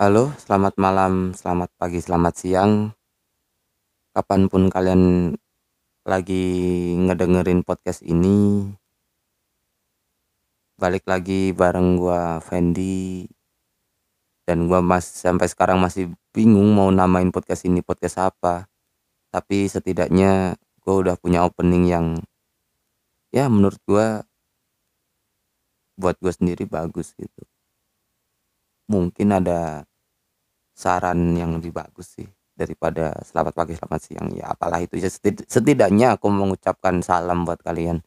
Halo, selamat malam, selamat pagi, selamat siang. Kapan pun kalian lagi ngedengerin podcast ini. Balik lagi bareng gua Fendi. Dan gua mas sampai sekarang masih bingung mau namain podcast ini podcast apa. Tapi setidaknya gua udah punya opening yang ya menurut gua buat gue sendiri bagus gitu. Mungkin ada saran yang lebih bagus sih daripada selamat pagi, selamat siang. Ya apalah itu ya setid- setidaknya aku mengucapkan salam buat kalian.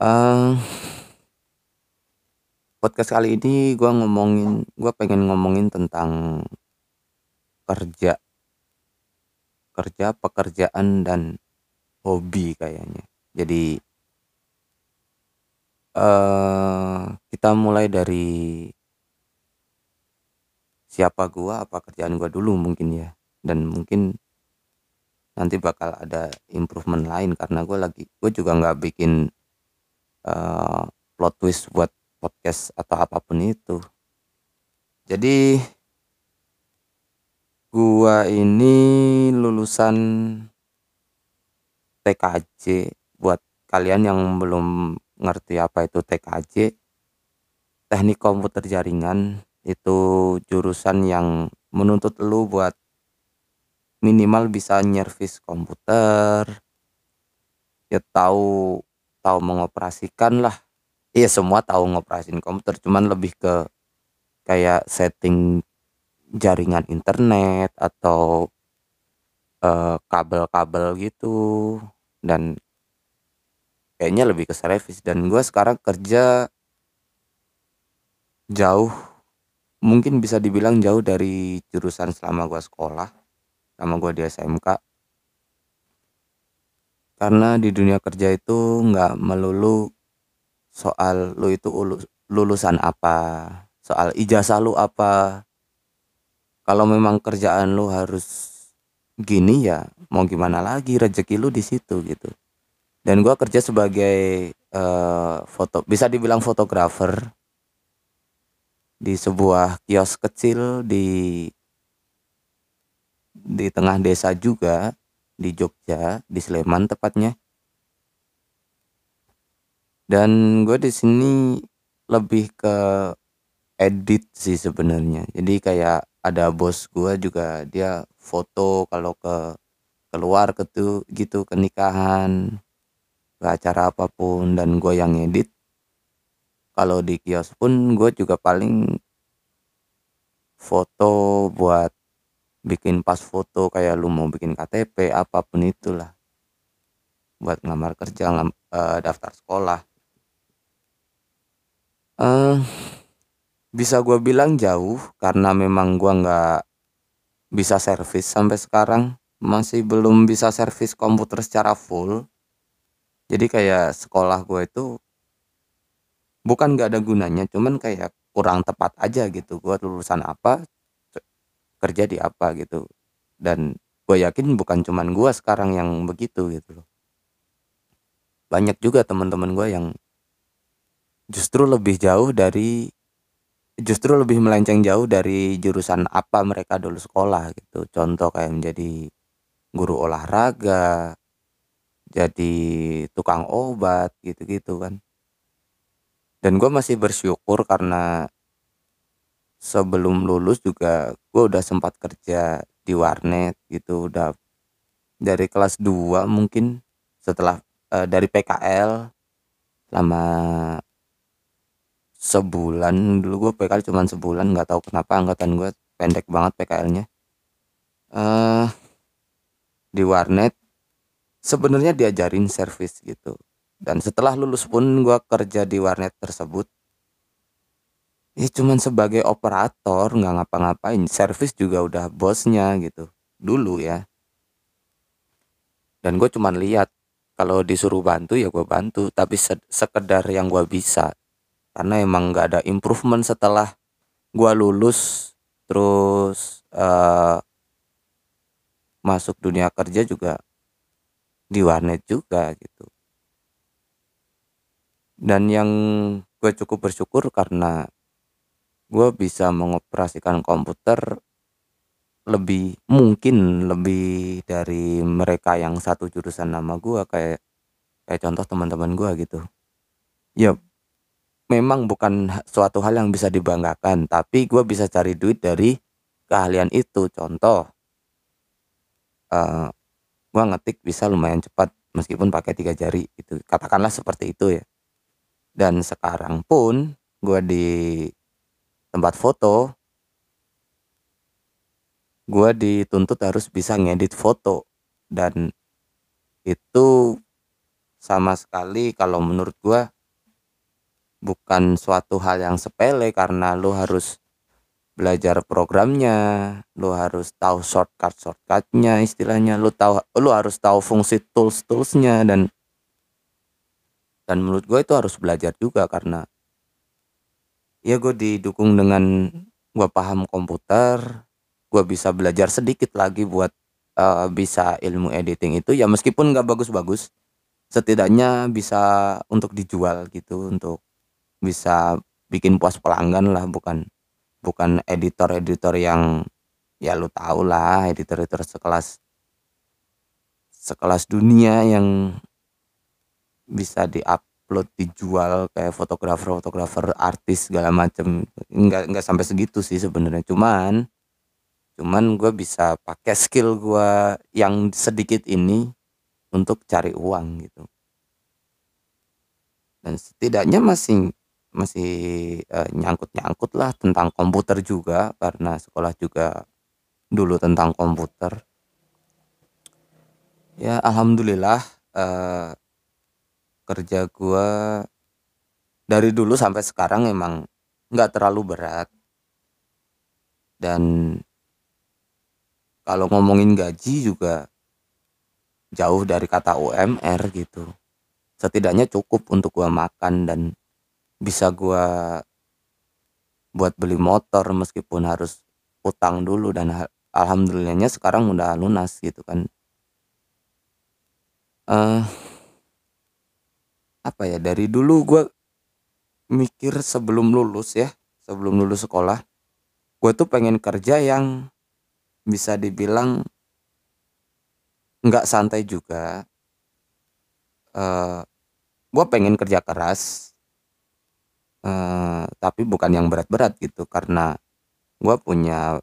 Eh podcast kali ini gua ngomongin, gua pengen ngomongin tentang kerja, kerja, pekerjaan dan hobi kayaknya. Jadi eh kita mulai dari siapa gua, apa kerjaan gua dulu mungkin ya. Dan mungkin nanti bakal ada improvement lain karena gue lagi gue juga nggak bikin eh, plot twist buat podcast atau apa pun itu. Jadi gua ini lulusan TKJ buat kalian yang belum ngerti apa itu TKJ teknik komputer jaringan itu jurusan yang menuntut lu buat minimal bisa nyervis komputer. Ya tahu tahu mengoperasikan lah. Iya semua tahu ngoperasin komputer cuman lebih ke kayak setting jaringan internet atau eh, kabel-kabel gitu. Dan kayaknya lebih ke servis dan gue sekarang kerja jauh mungkin bisa dibilang jauh dari jurusan selama gue sekolah sama gue di SMK karena di dunia kerja itu nggak melulu soal lu itu ulu- lulusan apa soal ijazah lu apa. Kalau memang kerjaan lu harus gini ya mau gimana lagi rezeki lu di situ gitu dan gua kerja sebagai eh, foto bisa dibilang fotografer di sebuah kios kecil di di tengah desa juga di Jogja di Sleman tepatnya. Dan gue di sini lebih ke edit sih sebenarnya. Jadi kayak ada bos gue juga dia foto kalau ke keluar ke tuh gitu ke nikahan ke acara apa pun dan gue yang edit kalau di kios pun gue juga paling foto buat bikin pas foto kayak lu mau bikin KTP apa pun itulah. Buat ngelamar kerja ngelam- eh, daftar sekolah. Eh bisa gue bilang jauh karena memang gua nggak bisa servis sampai sekarang. Masih belum bisa servis komputer secara full jadi kayak sekolah gue itu bukan nggak ada gunanya cuman kayak kurang tepat aja gitu. Gue lulusan apa kerja di apa gitu. Dan gue yakin bukan cuman gue sekarang yang begitu gitu loh. Banyak juga teman-teman gue yang justru lebih jauh dari justru lebih melenceng jauh dari jurusan apa mereka dulu sekolah gitu. Contoh kayak menjadi guru olahraga jadi tukang obat gitu-gitu kan. Dan gue masih bersyukur karena sebelum lulus juga gue udah sempat kerja di warnet gitu udah dari kelas 2 mungkin setelah eh, dari PKL selama sebulan dulu gue PKL cuman sebulan nggak tahu kenapa angkatan gue pendek banget PKL-nya eh di warnet sebenarnya diajarin servis gitu. Dan setelah lulus pun gue kerja di warnet tersebut. Ya cuman sebagai operator nggak ngapa-ngapain. Servis juga udah bosnya gitu. Dulu ya. Dan gue cuman lihat kalau disuruh bantu ya gue bantu. Tapi se- sekedar yang gue bisa. Karena emang nggak ada improvement setelah gua lulus terus eh, masuk dunia kerja juga di warnet juga gitu. Dan yang gue cukup bersyukur karena gue bisa mengoperasikan komputer lebih mungkin lebih dari mereka yang satu jurusan nama gue kayak kayak contoh teman-teman gue gitu. Ya memang bukan suatu hal yang bisa dibanggakan tapi gue bisa cari duit dari keahlian itu. Contoh uh, gue ngetik bisa lumayan cepat meskipun pakai tiga jari itu katakanlah seperti itu ya. Dan sekarang pun gue di tempat foto gue dituntut harus bisa ngedit foto. Dan itu sama sekali kalau menurut gue bukan suatu hal yang sepele karena lo harus belajar programnya, lo harus tahu shortcut shortcutnya istilahnya, lo tahu lo harus tahu fungsi tools toolsnya dan dan menurut gue itu harus belajar juga karena ya gue didukung dengan gue paham komputer gue bisa belajar sedikit lagi buat uh, bisa ilmu editing itu ya meskipun nggak bagus-bagus setidaknya bisa untuk dijual gitu untuk bisa bikin puas pelanggan lah bukan bukan editor-editor yang ya lu tau lah editor-editor sekelas sekelas dunia yang bisa diupload dijual kayak fotografer-fotografer artis segala macem. Nggak nggak sampai segitu sih sebenarnya. Cuman cuman gue bisa pakai skill gue yang sedikit ini untuk cari uang gitu. Dan setidaknya masih masih uh, nyangkut-nyangkut lah tentang komputer juga karena sekolah juga dulu tentang komputer. Ya alhamdulillah uh, kerja gue dari dulu sampai sekarang emang nggak terlalu berat. Dan kalau ngomongin gaji juga jauh dari kata UMR gitu. Setidaknya cukup untuk gua makan dan bisa gua buat beli motor meskipun harus utang dulu dan alhamdulillahnya sekarang udah lunas gitu kan. Uh, apa ya dari dulu gua mikir sebelum lulus ya sebelum lulus sekolah gue tuh pengen kerja yang bisa dibilang nggak santai juga. Uh, gue pengen kerja keras uh, tapi bukan yang berat-berat gitu karena gue punya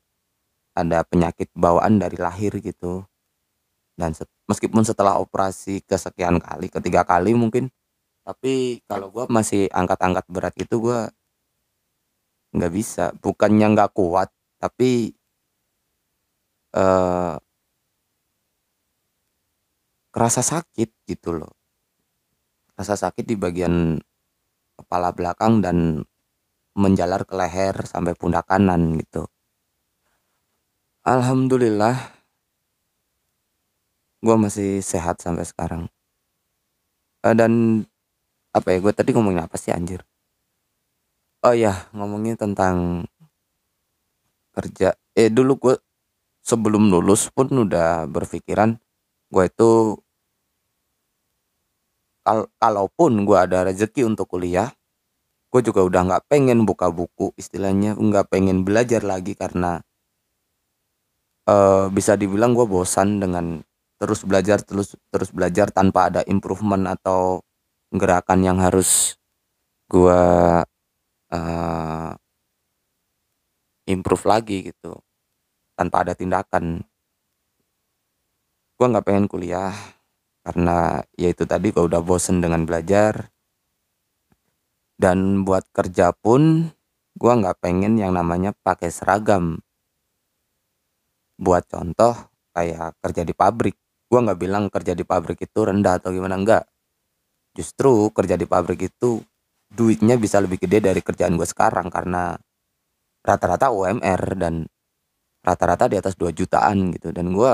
ada penyakit bawaan dari lahir gitu dan set, meskipun setelah operasi kesekian kali ketiga kali mungkin tapi kalau gue masih angkat-angkat berat gitu gue nggak bisa bukannya nggak kuat tapi uh, kerasa sakit gitu loh. Rasa sakit di bagian kepala belakang dan menjalar ke leher sampai pundak kanan gitu. Alhamdulillah gue masih sehat sampai sekarang. Uh, dan apa ya gue tadi ngomongin apa sih anjir? Oh ya ngomongin tentang kerja. Eh dulu gue sebelum lulus pun udah berpikiran gue itu kal kalaupun gue ada rezeki untuk kuliah gue juga udah nggak pengen buka buku istilahnya nggak pengen belajar lagi karena uh, bisa dibilang gue bosan dengan terus belajar terus terus belajar tanpa ada improvement atau gerakan yang harus gue uh, improve lagi gitu tanpa ada tindakan. Gue nggak pengen kuliah karena ya itu tadi gue udah bosen dengan belajar dan buat kerja pun gue nggak pengen yang namanya pakai seragam. Buat contoh kayak kerja di pabrik. Gue nggak bilang kerja di pabrik itu rendah atau gimana enggak justru kerja di pabrik itu duitnya bisa lebih gede dari kerjaan gue sekarang karena rata-rata UMR dan rata-rata di atas 2 jutaan gitu. Dan gue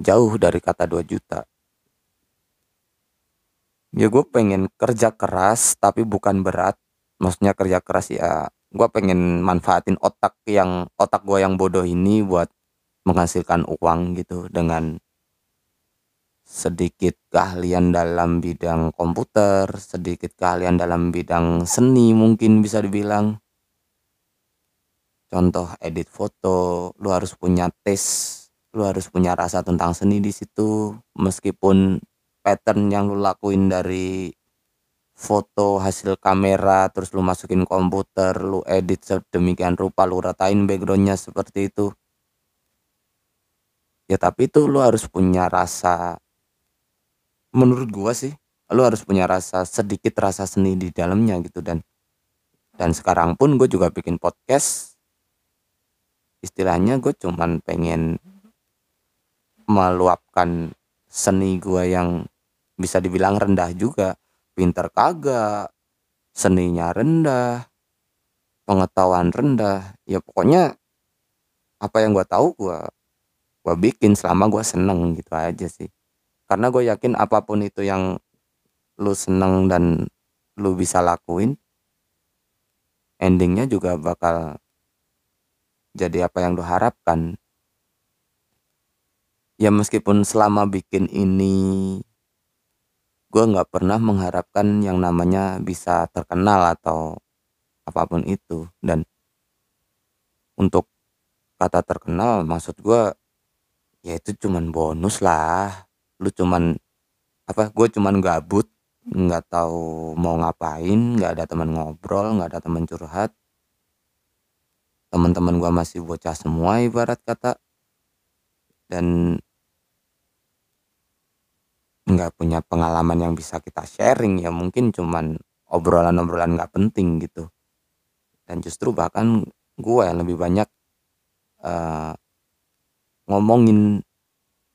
jauh dari kata 2 juta ya gue pengen kerja keras tapi bukan berat. Maksudnya kerja keras ya gue pengen manfaatin otak yang otak gue yang bodoh ini buat menghasilkan uang gitu dengan sedikit keahlian dalam bidang komputer sedikit keahlian dalam bidang seni mungkin bisa dibilang. Contoh edit foto lu harus punya tes lu harus punya rasa tentang seni di situ. Meskipun pattern yang lu lakuin dari foto hasil kamera terus lu masukin komputer lu edit sedemikian rupa lu ratain backgroundnya seperti itu. Ya tapi itu lu harus punya rasa menurut gua sih lu harus punya rasa sedikit rasa seni di dalamnya gitu. Dan dan sekarang pun gue juga bikin podcast. Istilahnya gue cuman pengen meluapkan seni gue yang bisa dibilang rendah juga. Pinter kagak seninya rendah pengetahuan rendah. Ya pokoknya apa yang gue tahu gue gue bikin selama gue seneng gitu aja sih. Karena gue yakin apa pun itu yang lu seneng dan lu bisa lakuin endingnya juga bakal jadi apa yang lu harapkan. Ya meskipun selama bikin ini gue nggak pernah mengharapkan yang namanya bisa terkenal atau apa pun itu. Dan untuk kata terkenal maksud gue ya itu cuman bonus lah. Lu cuman apa gue cuman gabut nggak tahu mau ngapain nggak ada teman ngobrol nggak ada teman curhat. Teman-teman gua masih bocah semua ibarat kata. Dan nggak punya pengalaman yang bisa kita sharing ya mungkin cuman obrolan-obrolan nggak penting gitu. Dan justru bahkan gua yang lebih banyak uh, ngomongin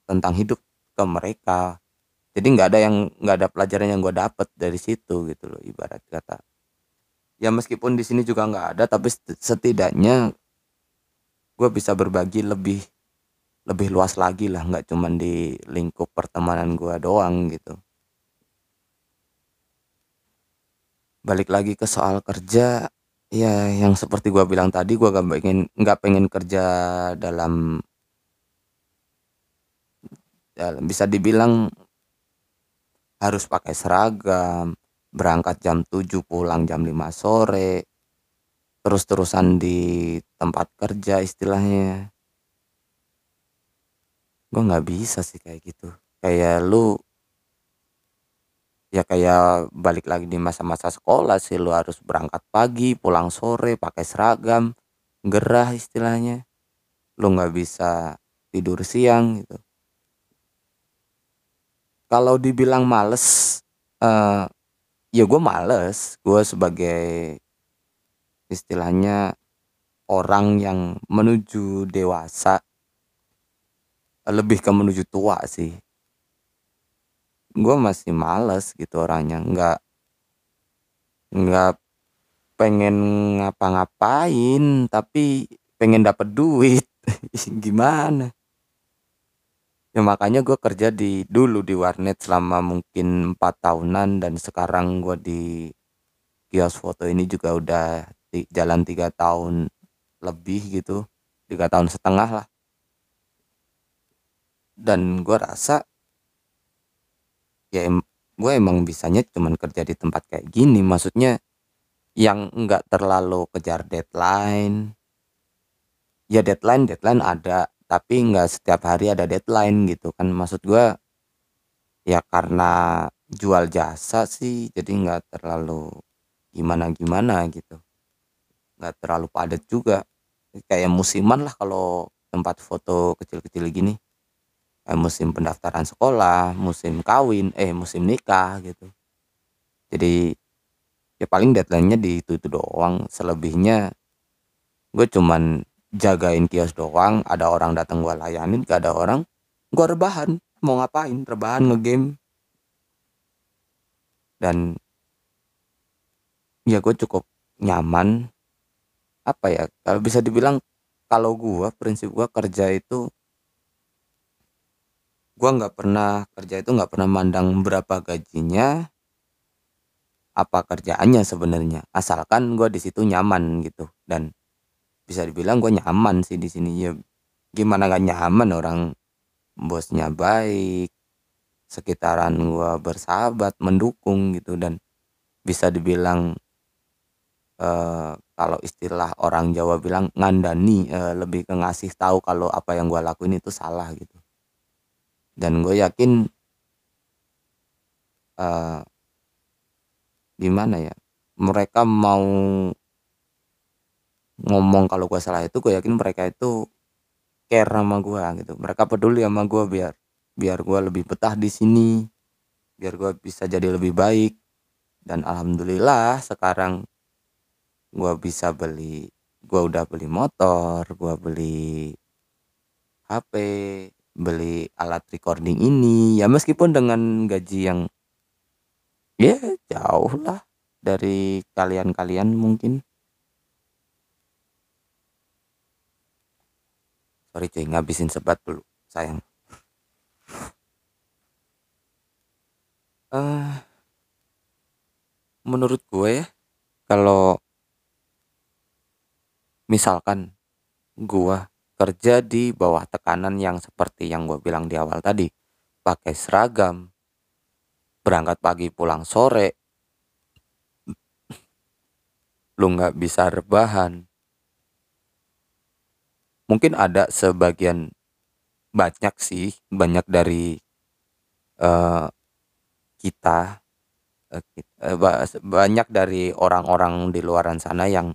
tentang hidup ke mereka. Jadi nggak ada yang nggak ada pelajaran yang gue dapet dari situ gitu loh ibarat kata. Ya meskipun di sini juga nggak ada tapi setidaknya gue bisa berbagi lebih lebih luas lagi lah nggak cuman di lingkup pertemanan gue doang gitu balik lagi ke soal kerja ya yang seperti gue bilang tadi gue gak pengen nggak pengen kerja dalam bisa dibilang harus pakai seragam, berangkat jam 7 pulang jam 5 sore, terus-terusan di tempat kerja istilahnya. Gue nggak bisa sih kayak gitu. Kayak lu ya kayak balik lagi di masa-masa sekolah sih lu harus berangkat pagi, pulang sore, pakai seragam, gerah istilahnya. Lu nggak bisa tidur siang gitu kalau dibilang males uh, ya gue males gue sebagai istilahnya orang yang menuju dewasa lebih ke menuju tua sih. Gue masih males gitu orangnya nggak nggak pengen ngapa-ngapain tapi pengen dapet duit. Gimana? Ya makanya gue kerja di dulu di warnet selama mungkin empat tahunan dan sekarang gue di kios foto ini juga udah di jalan tiga tahun lebih gitu tiga tahun setengah lah dan gue rasa ya em gue emang bisanya cuman kerja di tempat kayak gini. Maksudnya yang enggak terlalu kejar deadline. Ya deadline deadline ada tapi nggak setiap hari ada deadline gitu kan. Maksud gue ya karena jual jasa sih jadi nggak terlalu gimana gimana gitu. Nggak terlalu padat juga. Kayak musiman lah kalau tempat foto kecil-kecil gini kayak musim pendaftaran sekolah musim kawin eh musim nikah gitu. Jadi ya paling deadline-nya di itu itu doang. Selebihnya gue cuman jagain kios doang. Ada orang datang gua layanin gak ada orang gua rebahan. Mau ngapain? Rebahan ngegame. Dan ya gue cukup nyaman. Apa ya kalau bisa dibilang kalau gua prinsip gua kerja itu gua nggak pernah kerja itu nggak pernah mandang berapa gajinya apa kerjaannya sebenarnya. Asalkan gua di situ nyaman gitu. Dan bisa dibilang gue nyaman sih di sini. Ya gimana gak nyaman orang bosnya baik sekitaran gue bersahabat mendukung gitu. Dan bisa dibilang uh, kalau istilah orang Jawa bilang ngandani uh, lebih ke ngasih tahu kalau apa yang gue lakuin itu salah gitu dan gue yakin uh, gimana ya mereka mau ngomong kalau gue salah itu gue yakin mereka itu care sama gue gitu. Mereka peduli sama gue biar biar gue lebih betah di sini biar gue bisa jadi lebih baik. Dan alhamdulillah sekarang gue bisa beli gue udah beli motor gue beli HP beli alat recording ini. Ya meskipun dengan gaji yang ya jauh lah dari kalian-kalian mungkin. Sorry cuy ngabisin sebat dulu sayang. Uh, menurut gue ya kalau misalkan gue kerja di bawah tekanan yang seperti yang gue bilang di awal tadi. Pakai seragam berangkat pagi pulang sore. Lu nggak bisa rebahan. Mungkin ada sebagian banyak sih banyak dari uh, kita uh, banyak dari orang-orang di luaran sana yang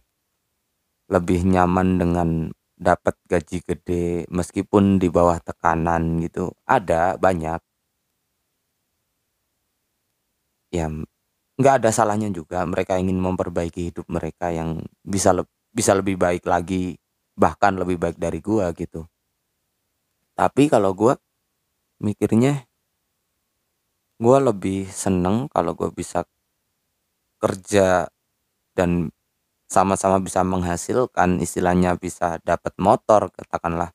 lebih nyaman dengan dapat gaji gede meskipun di bawah tekanan gitu ada banyak. Ya nggak ada salahnya juga mereka ingin memperbaiki hidup mereka yang bisa le bisa lebih baik lagi bahkan lebih baik dari gua gitu. Tapi kalau gua mikirnya gua lebih seneng kalau gua bisa kerja dan sama-sama bisa menghasilkan istilahnya bisa dapat motor katakanlah.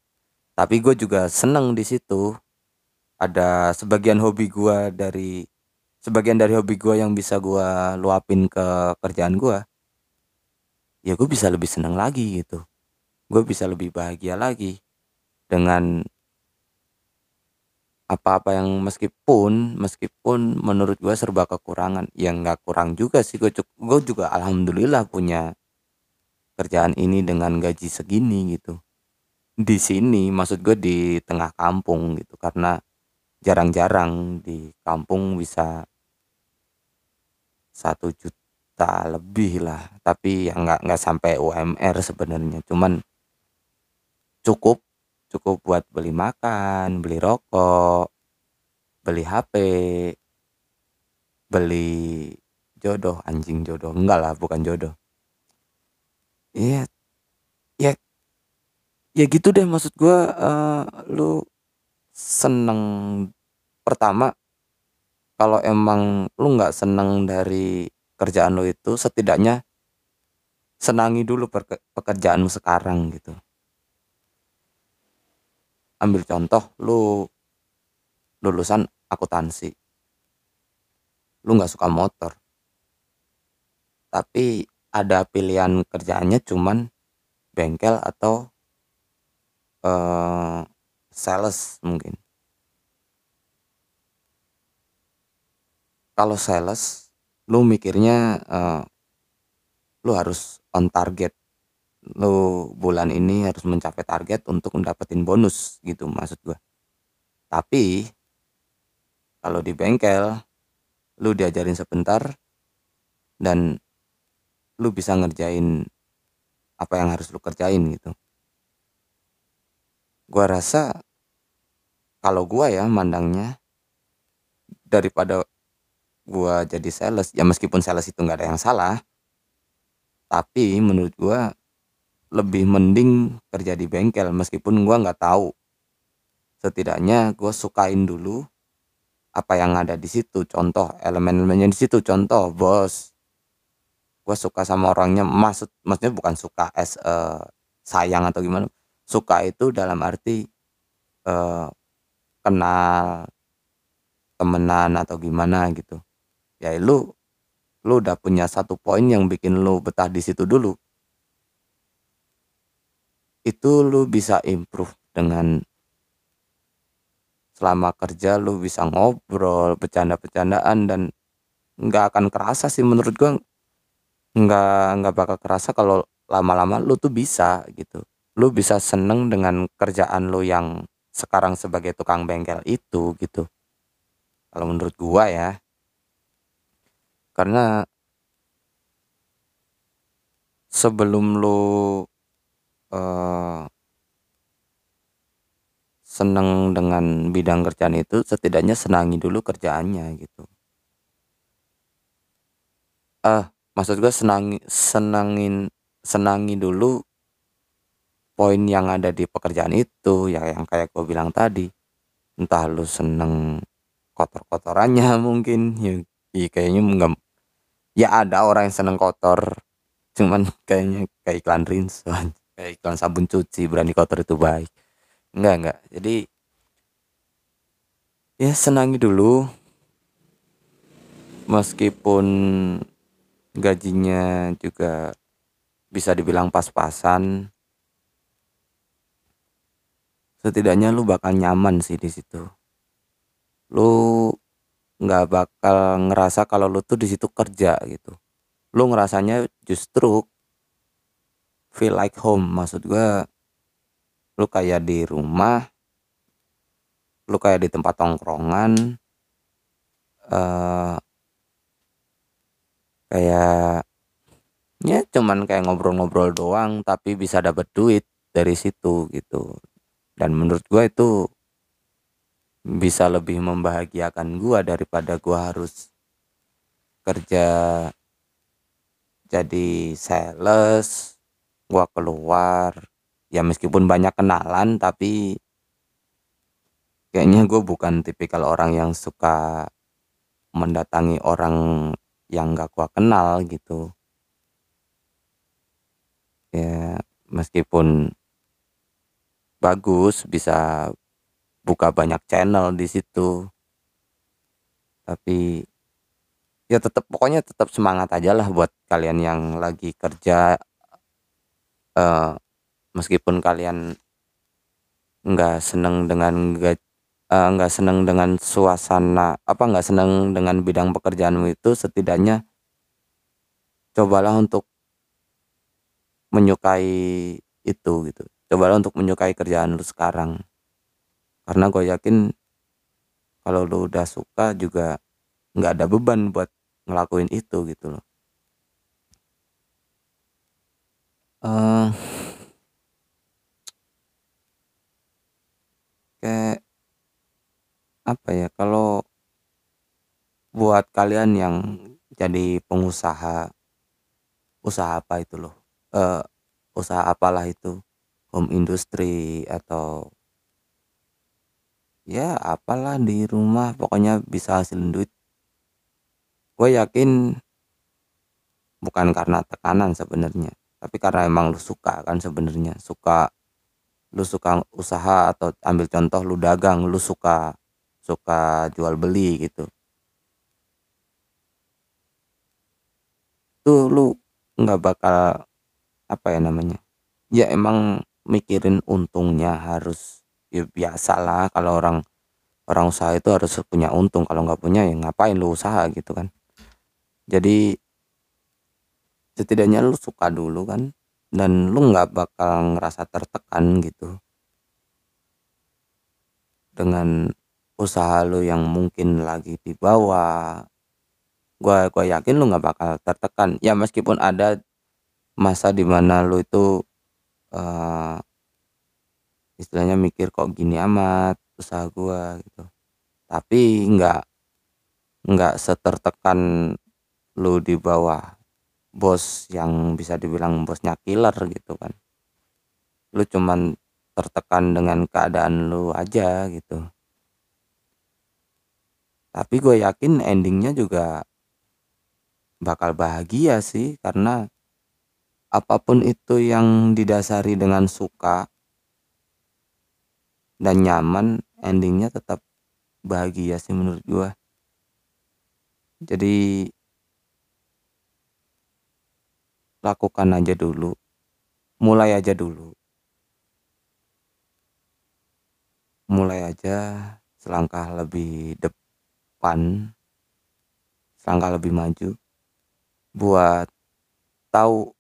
Tapi gue juga seneng di situ. Ada sebagian hobi gue dari sebagian dari hobi gue yang bisa gue luapin ke kerjaan gue ya gue bisa lebih seneng lagi gitu. Gue bisa lebih bahagia lagi dengan apa-apa yang meskipun meskipun menurut gue serba kekurangan. Yang nggak kurang juga sih gue juga alhamdulillah punya kerjaan ini dengan gaji segini gitu. Di sini maksud gue di tengah kampung gitu karena jarang-jarang di kampung bisa satu juta lebih lah. Tapi ya nggak nggak sampai UMR sebenarnya. Cuman cukup cukup buat beli makan beli rokok beli HP beli jodoh. Anjing jodoh. Enggak lah bukan jodoh iya. Ya ya gitu deh maksud gue uh, lu seneng pertama kalau emang lu nggak seneng dari kerjaan lu itu setidaknya senangi dulu pekerjaanmu sekarang gitu. Ambil contoh lu lulusan akuntansi. Lu nggak suka motor. Tapi ada pilihan kerjaannya cuman bengkel atau uh, sales mungkin. Kalau sales lu mikirnya uh, lu harus on target. Lu bulan ini harus mencapai target untuk mendapatkan bonus gitu maksud gua. Tapi kalau di bengkel lu diajarin sebentar dan lu bisa ngerjain apa yang harus lu kerjain gitu. Gua rasa kalau gua ya mandangnya daripada gua jadi sales ya meskipun sales itu nggak ada yang salah tapi menurut gua lebih mending kerja di bengkel meskipun gua nggak tahu. Setidaknya gua sukain dulu apa yang ada di situ. Contoh elemen-elemennya di situ. Contoh bos gua suka sama orangnya maksud maksudnya bukan suka es uh, sayang atau gimana. Suka itu dalam arti uh, kenal temenan atau gimana gitu. Ya lu lu udah punya satu poin yang bikin lu betah di situ dulu. Itu lu bisa improve dengan selama kerja lu bisa ngobrol bercanda-bercandaan dan nggak akan kerasa sih menurut gua nggak nggak bakal kerasa kalau lama-lama lu tuh bisa gitu. Lu bisa seneng dengan kerjaan lu yang sekarang sebagai tukang bengkel itu gitu. Kalau menurut gua ya. Karena sebelum lu uh, seneng dengan bidang kerjaan itu setidaknya senangi dulu kerjaannya gitu. Ah uh, maksud gue senangi senangin senangi dulu poin yang ada di pekerjaan itu ya yang kayak gue bilang tadi. Entah lu seneng kotor-kotorannya mungkin ya, ya kayaknya enggak ya ada orang yang seneng kotor cuman kayaknya kayak iklan rinso kayak iklan sabun cuci berani kotor itu baik. Enggak enggak jadi ya senangi dulu. Meskipun gajinya juga bisa dibilang pas-pasan. Setidaknya lu bakal nyaman sih di situ. Lu nggak bakal ngerasa kalau lu tuh di situ kerja gitu. Lu ngerasanya justru feel like home. Maksud gua lu kayak di rumah lu kayak di tempat tongkrongan uh, kayak ya cuman kayak ngobrol-ngobrol doang tapi bisa dapat duit dari situ gitu. Dan menurut gua itu bisa lebih membahagiakan gua daripada gua harus kerja jadi sales gua keluar. Ya meskipun banyak kenalan tapi kayaknya gue bukan tipikal orang yang suka mendatangi orang yang gak gua kenal gitu. Ya meskipun bagus bisa buka banyak channel di situ. Tapi ya tetap pokoknya tetap semangat aja lah buat kalian yang lagi kerja uh, meskipun kalian nggak seneng dengan Eh, nggak seneng dengan suasana apa nggak seneng dengan bidang pekerjaanmu itu setidaknya cobalah untuk menyukai itu gitu. Cobalah untuk menyukai kerjaan lu sekarang. Karena gue yakin kalau lu udah suka juga nggak ada beban buat ngelakuin itu gitu loh. Uh, kayak apa ya kalau buat kalian yang jadi pengusaha usaha apa itu loh? Uh, usaha apalah itu? Home industry atau ya apalah di rumah pokoknya bisa hasilin duit. Gue yakin bukan karena tekanan sebenarnya tapi karena emang lu suka kan sebenarnya. Suka lu suka usaha atau ambil contoh lu dagang lu suka suka jual beli gitu. Tuh lu nggak bakal apa ya namanya ya emang mikirin untungnya harus ya biasa lah kalau orang orang usaha itu harus punya untung kalau nggak punya ya ngapain lu usaha gitu kan. Jadi setidaknya lu suka dulu kan dan lu nggak bakal ngerasa tertekan gitu. Dengan usaha lu yang mungkin lagi di bawah. Gua gua yakin lu nggak bakal tertekan. Ya meskipun ada masa di mana lu itu uh, istilahnya mikir kok gini amat usaha gua gitu. Tapi nggak nggak setertekan lu di bawah bos yang bisa dibilang bosnya killer gitu kan. Lu cuman tertekan dengan keadaan lu aja gitu tapi gue yakin endingnya juga bakal bahagia sih karena apa pun itu yang didasari dengan suka dan nyaman endingnya tetap bahagia sih menurut gue jadi lakukan aja dulu mulai aja dulu. Mulai aja selangkah lebih depan depan selangkah lebih maju buat tahu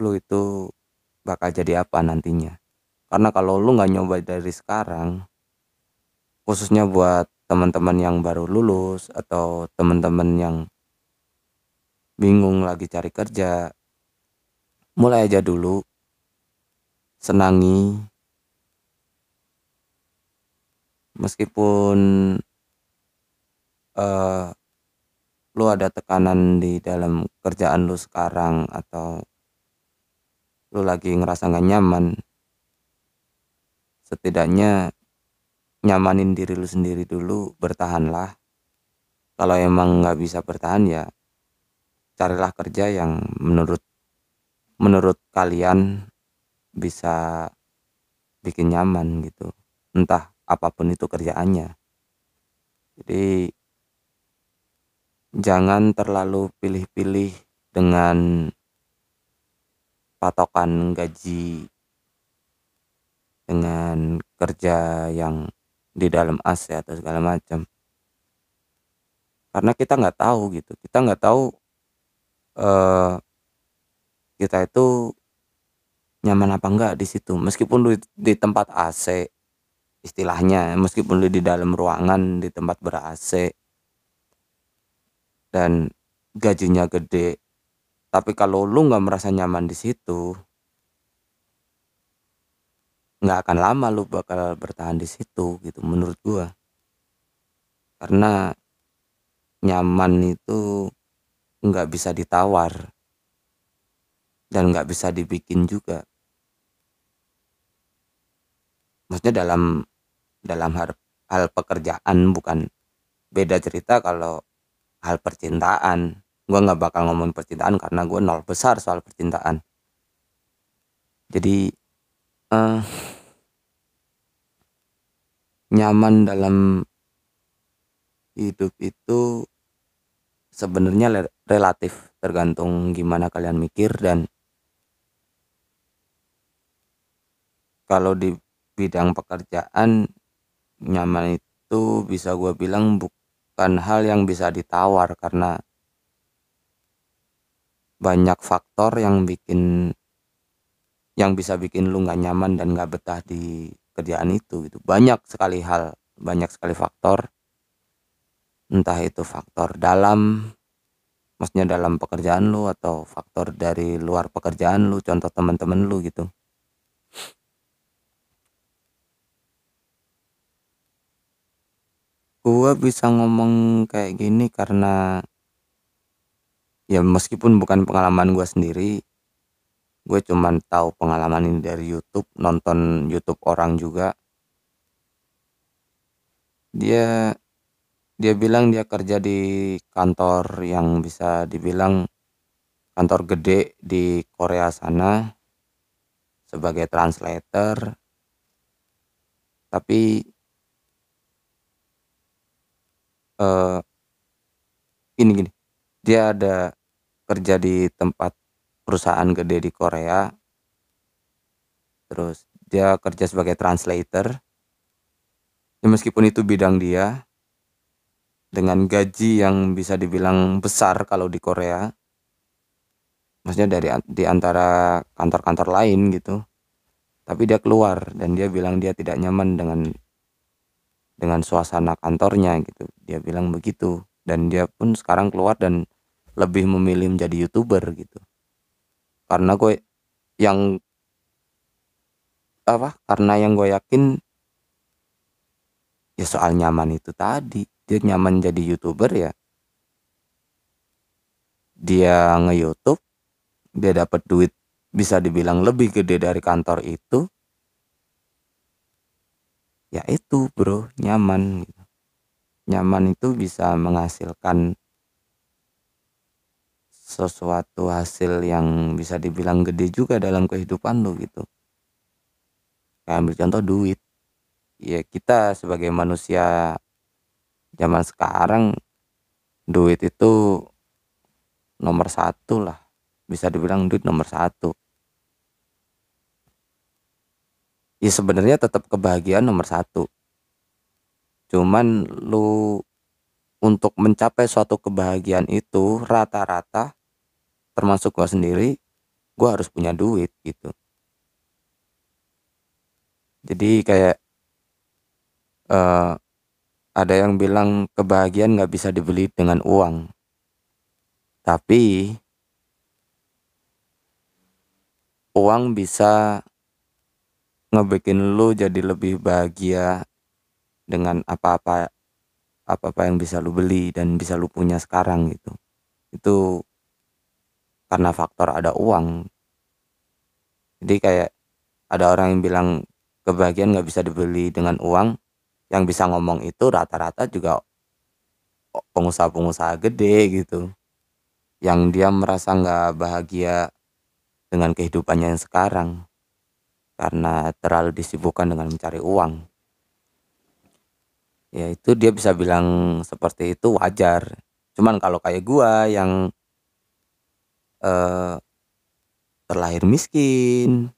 lu itu bakal jadi apa nantinya. Karena kalau lu nggak nyoba dari sekarang khususnya buat teman-teman yang baru lulus atau teman-teman yang bingung lagi cari kerja mulai aja dulu senangi. Meskipun uh, lu ada tekanan di dalam kerjaan lu sekarang atau lu lagi ngerasa gak nyaman? Setidaknya nyamanin diri lu sendiri dulu bertahanlah. Kalau emang nggak bisa bertahan ya carilah kerja yang menurut menurut kalian bisa bikin nyaman gitu. Entah apa pun itu kerjaannya. Jadi jangan terlalu pilih-pilih dengan patokan gaji dengan kerja yang di dalam AC atau segala macam. Karena kita nggak tahu gitu. Kita nggak tahu uh, kita itu nyaman apa enggak di situ. Meskipun lu di tempat AC istilahnya meskipun di dalam ruangan di tempat ber AC dan gajinya gede tapi kalau lu nggak merasa nyaman di situ, nggak akan lama lu bakal bertahan di situ gitu menurut gua. Karena nyaman itu nggak bisa ditawar dan nggak bisa dibikin juga. Maksudnya dalam dalam hal, hal pekerjaan bukan beda cerita kalau hal percintaan. Gue nggak bakal ngomong percintaan karena gue nol besar soal percintaan. Jadi uh, nyaman dalam hidup itu sebenarnya relatif tergantung gimana kalian mikir dan kalau di bidang pekerjaan nyaman itu bisa gue bilang bukan hal yang bisa ditawar karena banyak faktor yang bikin yang bisa bikin lu nggak nyaman dan nggak betah di kerjaan itu gitu. Banyak sekali hal banyak sekali faktor. Entah itu faktor dalam maksudnya dalam pekerjaan lu atau faktor dari luar pekerjaan lu contoh teman-teman lu gitu gua bisa ngomong kayak gini karena ya meskipun bukan pengalaman gue sendiri gue cuman tahu pengalaman ini dari YouTube nonton YouTube orang juga. Dia dia bilang dia kerja di kantor yang bisa dibilang kantor gede di Korea sana sebagai translator. Tapi uh, gini gini. Dia ada kerja di tempat perusahaan gede di Korea. Terus dia kerja sebagai translator. Ya meskipun itu bidang dia dengan gaji yang bisa dibilang besar kalau di Korea. Maksudnya dari di antara kantor-kantor lain gitu. Tapi dia keluar dan dia bilang dia tidak nyaman dengan dengan suasana kantornya gitu. Dia bilang begitu. Dan dia pun sekarang keluar dan lebih memilih menjadi youtuber gitu. Karena gue yang apa karena yang gue yakin ya soal nyaman itu tadi. Dia nyaman jadi youtuber ya. Dia nge YouTube dia dapat duit bisa dibilang lebih gede dari kantor itu ya itu bro. Nyaman gitu. nyaman itu bisa menghasilkan sesuatu hasil yang bisa dibilang gede juga dalam kehidupan lo gitu. Kayak ambil contoh duit. Ya kita sebagai manusia zaman sekarang duit itu nomor satu lah. Bisa dibilang duit nomor satu ya sebenarnya tetap kebahagiaan nomor satu. Cuman lu untuk mencapai suatu kebahagiaan itu rata-rata termasuk gua sendiri gua harus punya duit gitu. Jadi kayak uh, ada yang bilang kebahagiaan nggak bisa dibeli dengan uang. Tapi uang bisa ngebikin lu jadi lebih bahagia dengan apa-apa apa-apa yang bisa lu beli dan bisa lu punya sekarang gitu. Itu karena faktor ada uang. Jadi kayak ada orang yang bilang kebahagiaan nggak bisa dibeli dengan uang. Yang bisa ngomong itu rata-rata juga pengusaha-pengusaha gede gitu. Yang dia merasa nggak bahagia dengan kehidupannya yang sekarang karena terlalu disibukkan dengan mencari uang. Ya itu dia bisa bilang seperti itu wajar. Cuman kalau kayak gua yang eh, terlahir miskin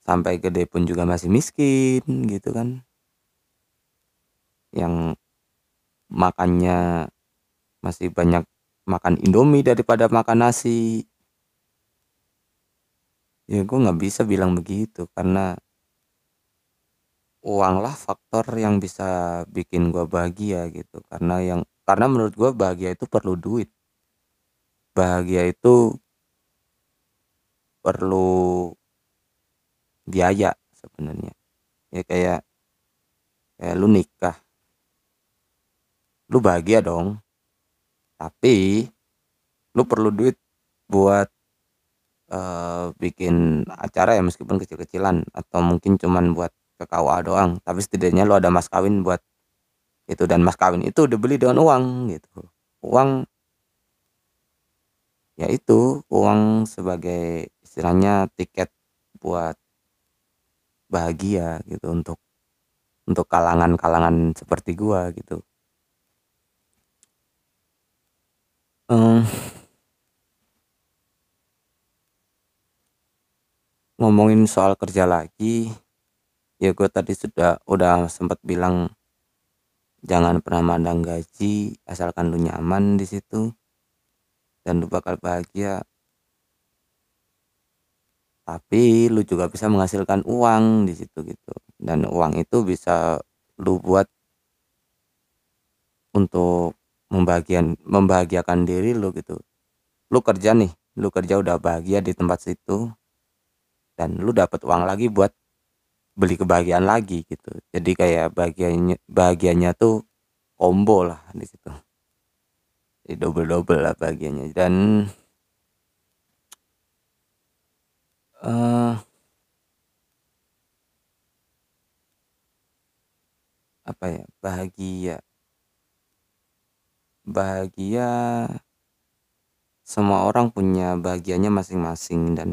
sampai gede pun juga masih miskin gitu kan. Yang makannya masih banyak makan indomie daripada makan nasi ya gue nggak bisa bilang begitu karena uang lah faktor yang bisa bikin gue bahagia gitu. Karena yang karena menurut gue bahagia itu perlu duit. Bahagia itu perlu biaya sebenarnya. Ya kayak kayak lu nikah. Lu bahagia dong tapi lu perlu duit buat uh, bikin acara ya meskipun kecil-kecilan atau mungkin cuman buat ke KUA doang. Tapi setidaknya lo ada mas kawin buat itu dan mas kawin itu udah beli dengan uang gitu. Uang ya itu uang sebagai istilahnya tiket buat bahagia gitu untuk untuk kalangan-kalangan seperti gua gitu. Um, ngomongin soal kerja lagi ya gue tadi sudah udah sempat bilang jangan pernah mandang gaji asalkan lu nyaman di situ dan lu bakal bahagia. Tapi lu juga bisa menghasilkan uang di situ gitu dan uang itu bisa lu buat untuk membahagian membahagiakan diri lu gitu. Lu kerja nih lu kerja udah bahagia di tempat situ dan lu dapat uang lagi buat beli kebahagiaan lagi gitu. Jadi kayak bahagianya bahagianya tuh combo lah di situ. Jadi double double lah bahagianya. Dan uh, apa ya bahagia. Bahagia semua orang punya bahagianya masing-masing dan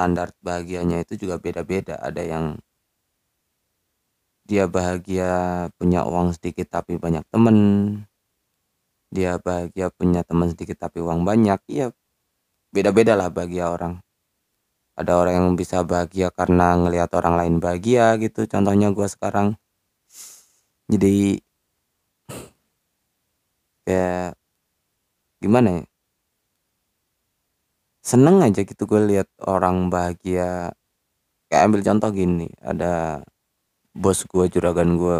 standar bahagianya itu juga beda-beda. Ada yang dia bahagia punya uang sedikit tapi banyak temen dia bahagia punya teman sedikit tapi uang banyak iya beda-beda lah bahagia orang. Ada orang yang bisa bahagia karena ngelihat orang lain bahagia gitu contohnya gue sekarang. Jadi kayak gimana ya seneng aja gitu gue lihat orang bahagia. Kayak ambil contoh gini ada bos gue juragan gue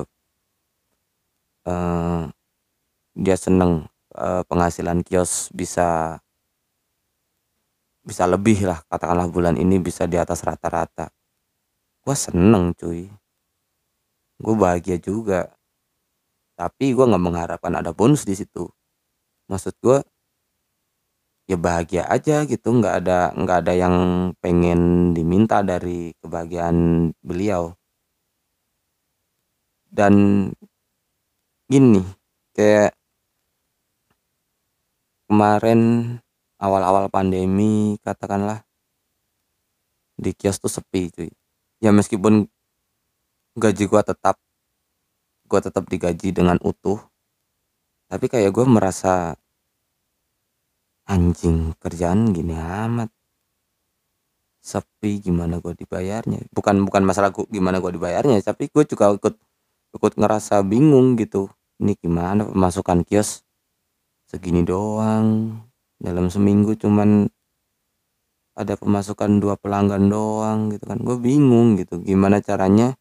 uh, dia seneng uh, penghasilan kios bisa bisa lebih lah katakanlah bulan ini bisa di atas rata-rata. Gue seneng cuy. Gue bahagia juga. Tapi gue nggak mengharapkan ada bonus di situ. Maksud gue ya bahagia aja gitu nggak ada nggak ada yang pengen diminta dari kebahagiaan beliau. Dan gini kayak kemarin awal-awal pandemi katakanlah di kios tuh sepi cuy. Ya meskipun gaji gua tetap gua tetap digaji dengan utuh tapi kayak gue merasa anjing kerjaan gini amat. Sepi gimana gue dibayarnya? Bukan bukan masalah gua, gimana gue dibayarnya tapi gue juga ikut ikut ngerasa bingung gitu. Ini gimana pemasukan kios? Segini doang. Dalam seminggu cuman ada pemasukan dua pelanggan doang gitu kan. Gue bingung gitu gimana caranya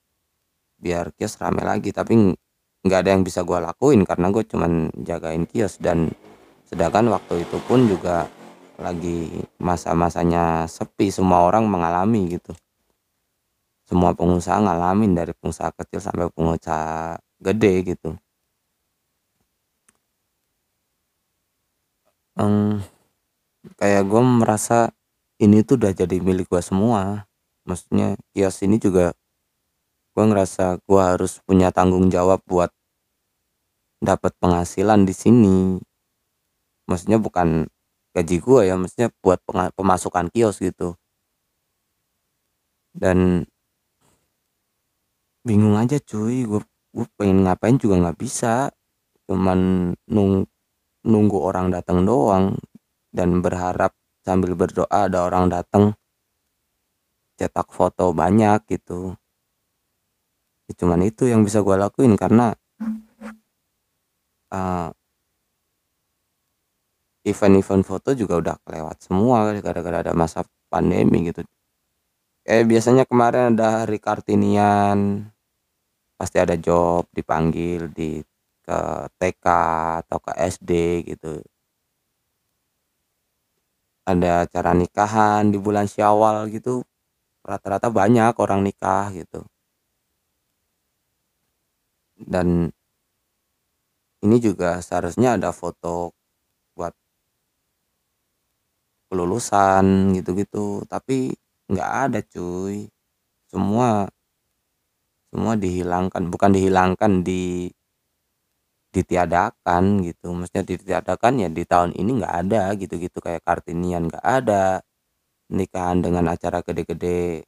biar kios rame lagi. Tapi nggak ada yang bisa gue lakuin karena gue cuman jagain kios dan sedangkan waktu itu pun juga lagi masa-masanya sepi semua orang mengalami gitu. Semua pengusaha ngalamin dari pengusaha kecil sampai pengusaha gede gitu. Um, kayak gue merasa ini tuh udah jadi milik gue semua. Maksudnya kios ini juga gue ngerasa gue harus punya tanggung jawab buat dapat penghasilan di sini maksudnya bukan gaji gue ya maksudnya buat pemasukan kios gitu. Dan bingung aja cuy gue gue pengen ngapain juga nggak bisa. Cuman nung nunggu orang datang doang dan berharap sambil berdoa ada orang datang cetak foto banyak gitu. Ya, cuman itu yang bisa gue lakuin karena uh, event-event foto juga udah kelewat semua gara-gara ada masa pandemi gitu. Kayak biasanya kemarin ada hari Kartinian pasti ada job dipanggil di ke TK atau ke SD gitu. Ada acara nikahan di bulan Syawal gitu rata-rata banyak orang nikah gitu. Dan ini juga seharusnya ada foto kelulusan gitu-gitu. Tapi nggak ada cuy. Semua semua dihilangkan. Bukan dihilangkan di ditiadakan gitu. Maksudnya ditiadakan ya di tahun ini nggak ada gitu-gitu. Kayak kartinian nggak ada. Nikahan dengan acara gede-gede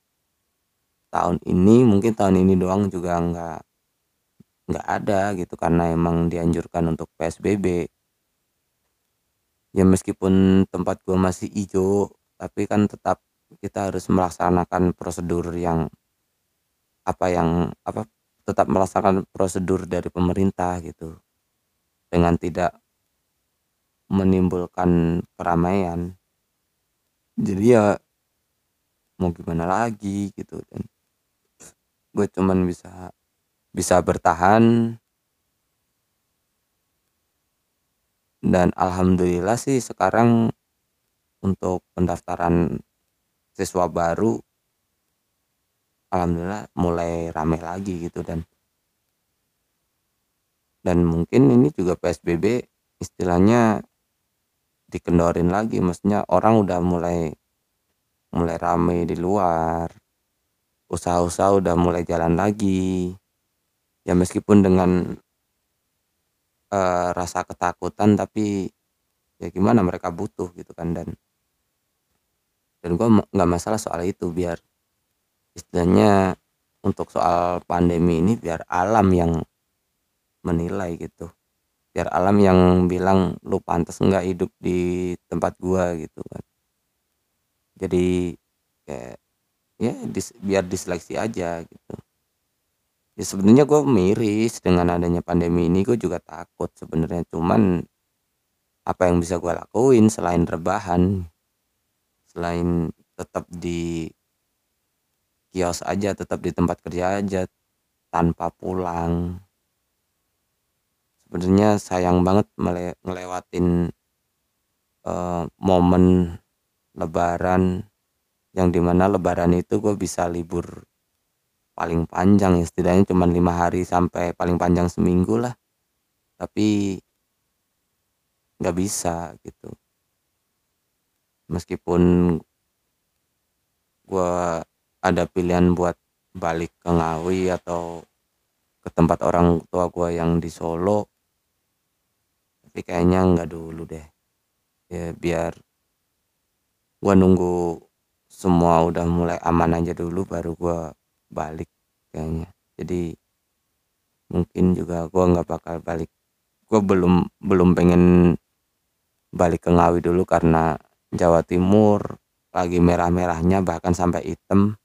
tahun ini mungkin tahun ini doang juga nggak nggak ada gitu. Karena emang dianjurkan untuk PSBB ya meskipun tempat gua masih hijau tapi kan tetap kita harus melaksanakan prosedur yang apa yang apa tetap melaksanakan prosedur dari pemerintah gitu. Dengan tidak menimbulkan keramaian. Jadi ya mau gimana lagi gitu dan gue cuman bisa bisa bertahan dan alhamdulillah sih sekarang untuk pendaftaran siswa baru alhamdulillah mulai rame lagi gitu dan dan mungkin ini juga PSBB istilahnya dikendorin lagi maksudnya orang udah mulai mulai rame di luar usaha-usaha udah mulai jalan lagi. Ya meskipun dengan uh, rasa ketakutan tapi ya gimana mereka butuh gitu kan dan dan gue nggak masalah soal itu biar istilahnya untuk soal pandemi ini biar alam yang menilai gitu. Biar alam yang bilang lu pantas nggak hidup di tempat gua gitu kan. Jadi kayak ya dis, biar diseleksi aja gitu ya sebenarnya gue miris dengan adanya pandemi ini gue juga takut sebenarnya. Cuman apa yang bisa gue lakuin selain rebahan selain tetap di kios aja tetap di tempat kerja aja tanpa pulang. Sebenarnya sayang banget ngelewatin uh, momen lebaran yang di mana lebaran itu gue bisa libur paling panjang ya setidaknya cuma lima hari sampai paling panjang seminggu lah. Tapi nggak bisa gitu. Meskipun gue ada pilihan buat balik ke Ngawi atau ke tempat orang tua gue yang di Solo tapi kayaknya nggak dulu deh. Ya biar gua nunggu semua udah mulai aman aja dulu baru gua balik kayaknya. Jadi mungkin juga gua nggak bakal balik. Gua belum belum pengen balik ke Ngawi dulu karena Jawa Timur lagi merah-merahnya bahkan sampai hitam.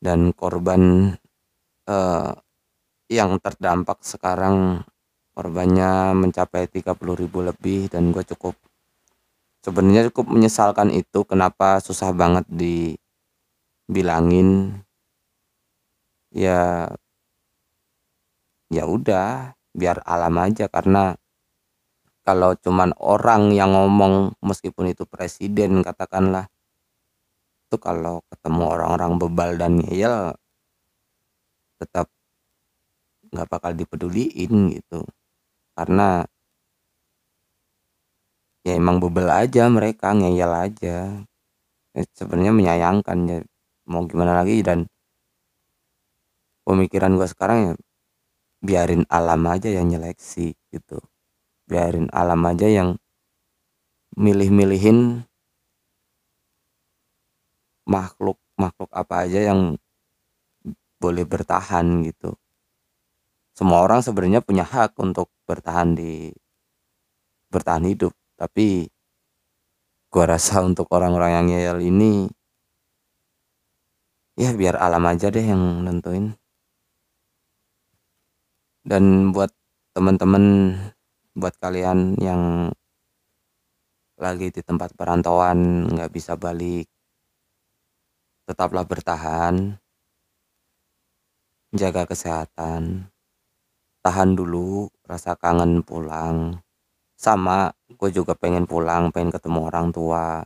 Dan korban eh, yang terdampak sekarang korbannya mencapai 30.000 lebih dan gue cukup sebenarnya cukup menyesalkan itu kenapa susah banget dibilangin ya ya udah biar alam aja. Karena kalau cuman orang yang ngomong meskipun itu presiden katakanlah itu kalau ketemu orang-orang bebal dan ngeyel tetap nggak bakal dipeduliin gitu. Karena ya emang bebel aja mereka ngeyel aja. Ya, sebenarnya menyayangkan ya mau gimana lagi dan pemikiran gua sekarang ya biarin alam aja yang nyeleksi gitu. Biarin alam aja yang milih-milihin makhluk makhluk apa aja yang boleh bertahan gitu. Semua orang sebenarnya punya hak untuk bertahan di bertahan hidup tapi gua rasa untuk orang-orang yang ngeyel ini ya biar alam aja deh yang nentuin. Dan buat teman-teman buat kalian yang lagi di tempat perantauan nggak bisa balik tetaplah bertahan. Jaga kesehatan. Tahan dulu rasa kangen pulang. Sama gue juga pengen pulang pengen ketemu orang tua.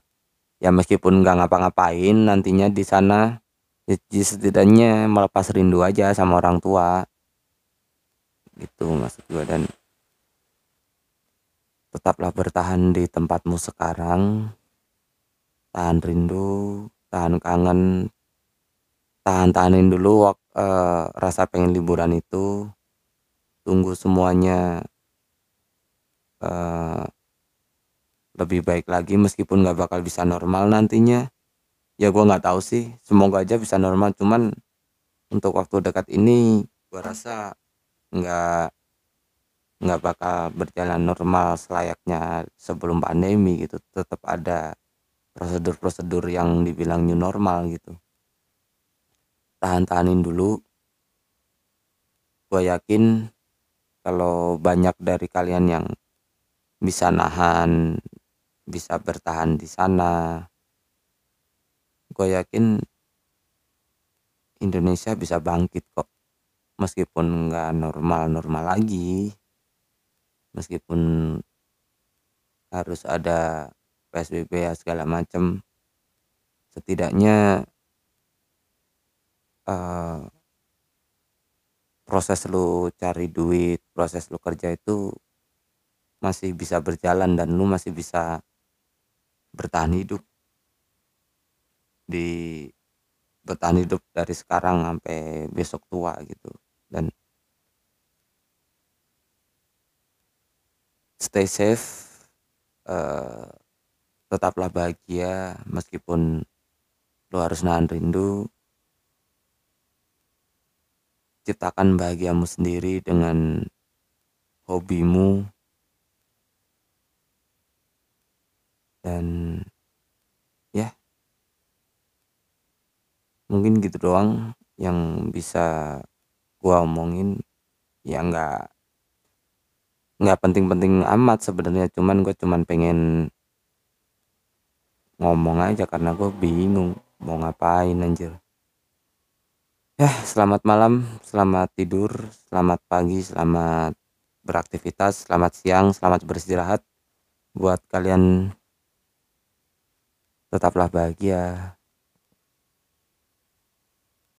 Ya meskipun nggak ngapa-ngapain nantinya di sana ya, setidaknya melepas rindu aja sama orang tua. Gitu maksud gue dan tetaplah bertahan di tempatmu sekarang. Tahan rindu tahan kangen tahan tahanin dulu wak, uh, rasa pengen liburan itu. Tunggu semuanya uh, lebih baik lagi meskipun nggak bakal bisa normal nantinya ya gue nggak tahu sih. Semoga aja bisa normal. Cuman untuk waktu dekat ini gue rasa nggak nggak bakal berjalan normal selayaknya sebelum pandemi gitu. Tetap ada prosedur-prosedur yang dibilang new normal gitu. Tahan-tahanin dulu. Gue yakin kalau banyak dari kalian yang bisa nahan bisa bertahan di sana gue yakin Indonesia bisa bangkit kok. Meskipun nggak normal-normal lagi. Meskipun harus ada PSBB ya segala macam setidaknya uh, proses lu cari duit proses lu kerja itu masih bisa berjalan dan lu masih bisa bertahan hidup di bertahan hidup dari sekarang sampai besok tua gitu. Dan stay safe uh, tetaplah bahagia meskipun lu harus nahan rindu. Ciptakan bahagiamu sendiri dengan hobimu. Dan ya mungkin gitu doang yang bisa gua omongin. Ya nggak nggak penting-penting amat sebenarnya. Cuman gue cuman pengen ngomong aja karena gue bingung mau ngapain anjir. Ya selamat malam selamat tidur selamat pagi selamat beraktivitas selamat siang selamat beristirahat. Buat kalian tetaplah bahagia